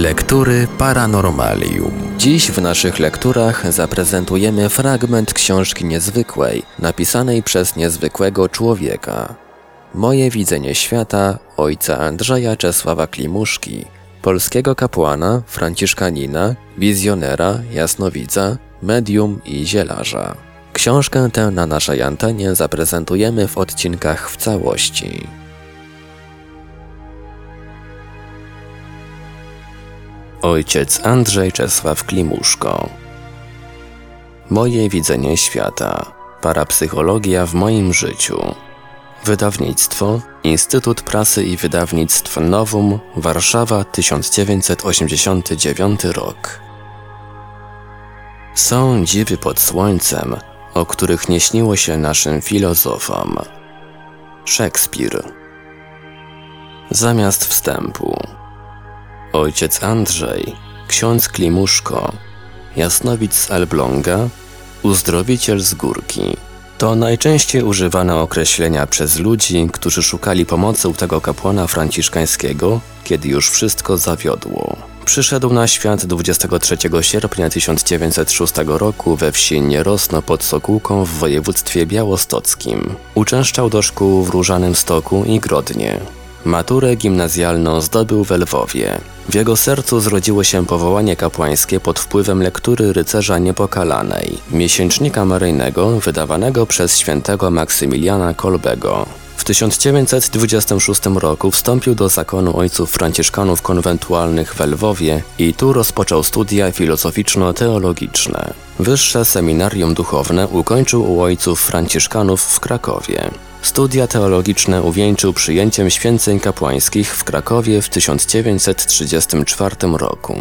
Lektury Paranormalium. Dziś w naszych lekturach zaprezentujemy fragment książki niezwykłej, napisanej przez niezwykłego człowieka. Moje widzenie świata ojca Andrzeja Czesława Klimuszki, polskiego kapłana, franciszkanina, wizjonera, jasnowidza, medium i zielarza. Książkę tę na naszej antenie zaprezentujemy w odcinkach w całości. Ojciec Andrzej Czesław Klimuszko. Moje widzenie świata. Parapsychologia w moim życiu. Wydawnictwo Instytut Prasy i Wydawnictw Nowum Warszawa 1989 rok. Są dziwy pod słońcem, o których nie śniło się naszym filozofom. Szekspir. Zamiast wstępu ojciec Andrzej, ksiądz Klimuszko, jasnowic z Elbląga, uzdrowiciel z górki. To najczęściej używane określenia przez ludzi, którzy szukali pomocy u tego kapłana franciszkańskiego, kiedy już wszystko zawiodło. Przyszedł na świat 23 sierpnia 1906 roku we wsi Nierosno pod Sokółką w województwie białostockim. Uczęszczał do szkół w Różanym Stoku i Grodnie. Maturę gimnazjalną zdobył w Lwowie. W jego sercu zrodziło się powołanie kapłańskie pod wpływem lektury Rycerza Niepokalanej, miesięcznika maryjnego wydawanego przez świętego Maksymiliana Kolbego. W 1926 roku wstąpił do zakonu ojców franciszkanów konwentualnych w Lwowie i tu rozpoczął studia filozoficzno-teologiczne. Wyższe seminarium duchowne ukończył u ojców franciszkanów w Krakowie. Studia teologiczne uwieńczył przyjęciem święceń kapłańskich w Krakowie w 1934 roku.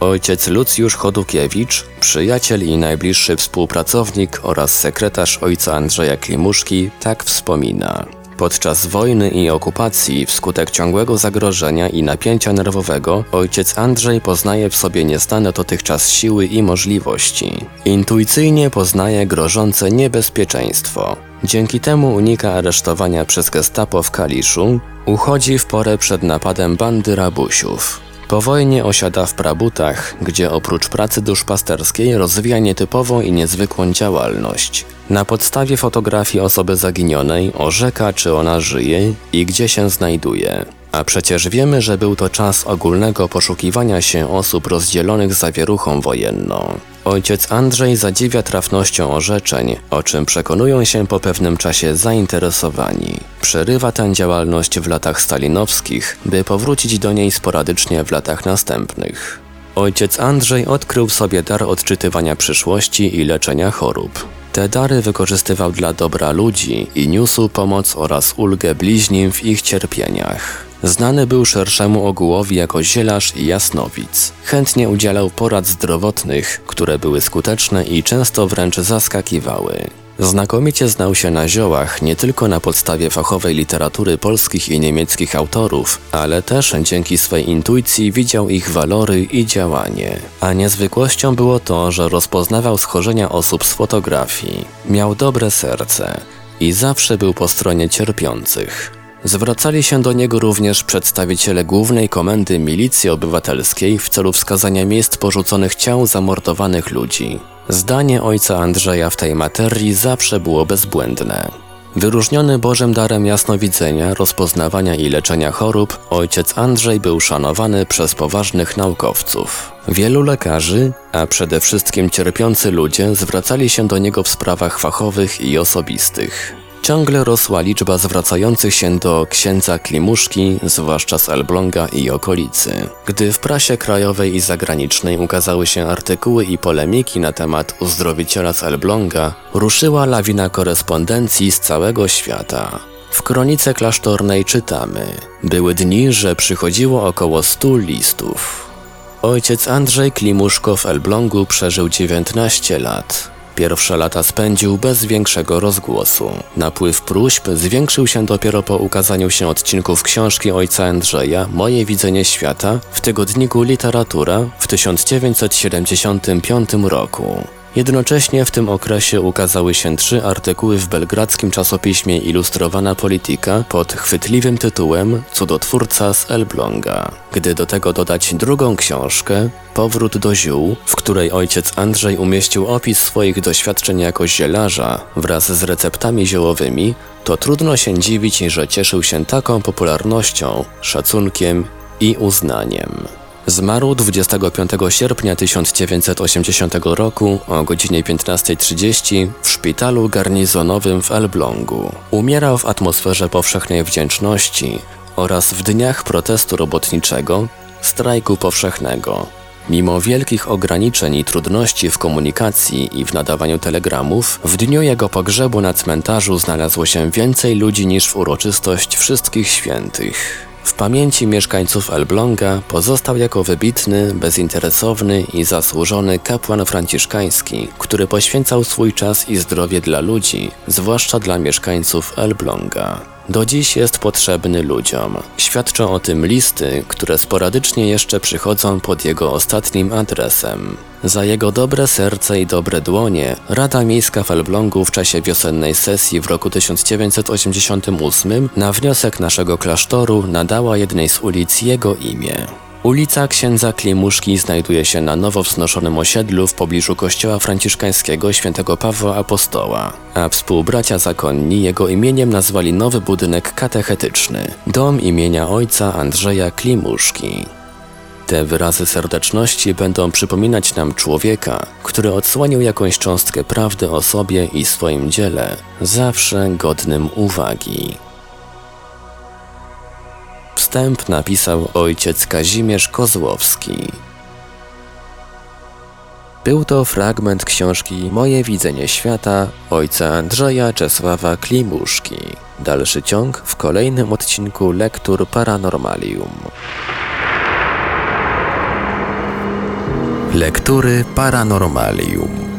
Ojciec Lucjusz Chodukiewicz, przyjaciel i najbliższy współpracownik oraz sekretarz ojca Andrzeja Klimuszki, tak wspomina. Podczas wojny i okupacji, wskutek ciągłego zagrożenia i napięcia nerwowego, ojciec Andrzej poznaje w sobie nieznane dotychczas siły i możliwości. Intuicyjnie poznaje grożące niebezpieczeństwo. Dzięki temu unika aresztowania przez gestapo w Kaliszu, uchodzi w porę przed napadem bandy rabusiów. Po wojnie osiada w Prabutach, gdzie oprócz pracy duszpasterskiej rozwija nietypową i niezwykłą działalność. Na podstawie fotografii osoby zaginionej orzeka, czy ona żyje i gdzie się znajduje. A przecież wiemy, że był to czas ogólnego poszukiwania się osób rozdzielonych zawieruchą wojenną. Ojciec Andrzej zadziwia trafnością orzeczeń, o czym przekonują się po pewnym czasie zainteresowani. Przerywa tę działalność w latach stalinowskich, by powrócić do niej sporadycznie w latach następnych. Ojciec Andrzej odkrył sobie dar odczytywania przyszłości i leczenia chorób. Te dary wykorzystywał dla dobra ludzi i niósł pomoc oraz ulgę bliźnim w ich cierpieniach. Znany był szerszemu ogółowi jako zielarz i jasnowic. Chętnie udzielał porad zdrowotnych, które były skuteczne i często wręcz zaskakiwały. Znakomicie znał się na ziołach nie tylko na podstawie fachowej literatury polskich i niemieckich autorów, ale też dzięki swej intuicji widział ich walory i działanie. A niezwykłością było to, że rozpoznawał schorzenia osób z fotografii. Miał dobre serce i zawsze był po stronie cierpiących. Zwracali się do niego również przedstawiciele Głównej Komendy Milicji Obywatelskiej w celu wskazania miejsc porzuconych ciał zamordowanych ludzi. Zdanie ojca Andrzeja w tej materii zawsze było bezbłędne. Wyróżniony Bożym darem jasnowidzenia, rozpoznawania i leczenia chorób, ojciec Andrzej był szanowany przez poważnych naukowców. Wielu lekarzy, a przede wszystkim cierpiący ludzie zwracali się do niego w sprawach fachowych i osobistych. Ciągle rosła liczba zwracających się do księdza Klimuszki, zwłaszcza z Elbląga i okolicy. Gdy w prasie krajowej i zagranicznej ukazały się artykuły i polemiki na temat uzdrowiciela z Elbląga, ruszyła lawina korespondencji z całego świata. W kronice klasztornej czytamy: Były dni, że przychodziło około stu listów. Ojciec Andrzej Klimuszko w Elblągu przeżył 19 lat. Pierwsze lata spędził bez większego rozgłosu. Napływ próśb zwiększył się dopiero po ukazaniu się odcinków książki ojca Andrzeja Moje widzenie świata w tygodniku Literatura w 1975 roku. Jednocześnie w tym okresie ukazały się trzy artykuły w belgradzkim czasopiśmie Ilustrowana Polityka pod chwytliwym tytułem Cudotwórca z Elbląga. Gdy do tego dodać drugą książkę, Powrót do ziół, w której ojciec Andrzej umieścił opis swoich doświadczeń jako zielarza wraz z receptami ziołowymi, to trudno się dziwić, że cieszył się taką popularnością, szacunkiem i uznaniem. Zmarł 25 sierpnia 1980 roku o godzinie 15.30 w szpitalu garnizonowym w Elblągu. Umierał w atmosferze powszechnej wdzięczności oraz w dniach protestu robotniczego, strajku powszechnego. Mimo wielkich ograniczeń i trudności w komunikacji i w nadawaniu telegramów, w dniu jego pogrzebu na cmentarzu znalazło się więcej ludzi niż w uroczystość Wszystkich Świętych. W pamięci mieszkańców Elbląga pozostał jako wybitny, bezinteresowny i zasłużony kapłan franciszkański, który poświęcał swój czas i zdrowie dla ludzi, zwłaszcza dla mieszkańców Elbląga do dziś jest potrzebny ludziom. Świadczą o tym listy, które sporadycznie jeszcze przychodzą pod jego ostatnim adresem. Za jego dobre serce i dobre dłonie Rada Miejska w Elblągu w czasie wiosennej sesji w roku 1988 na wniosek naszego klasztoru nadała jednej z ulic jego imię. Ulica Księdza Klimuszki znajduje się na nowo wznoszonym osiedlu w pobliżu kościoła franciszkańskiego świętego Pawła Apostoła, a współbracia zakonni jego imieniem nazwali nowy budynek katechetyczny, dom imienia ojca Andrzeja Klimuszki. Te wyrazy serdeczności będą przypominać nam człowieka, który odsłonił jakąś cząstkę prawdy o sobie i swoim dziele, zawsze godnym uwagi. Wstęp napisał ojciec Kazimierz Kozłowski. Był to fragment książki Moje widzenie świata ojca Andrzeja Czesława Klimuszki. Dalszy ciąg w kolejnym odcinku Lektur Paranormalium. Lektury Paranormalium.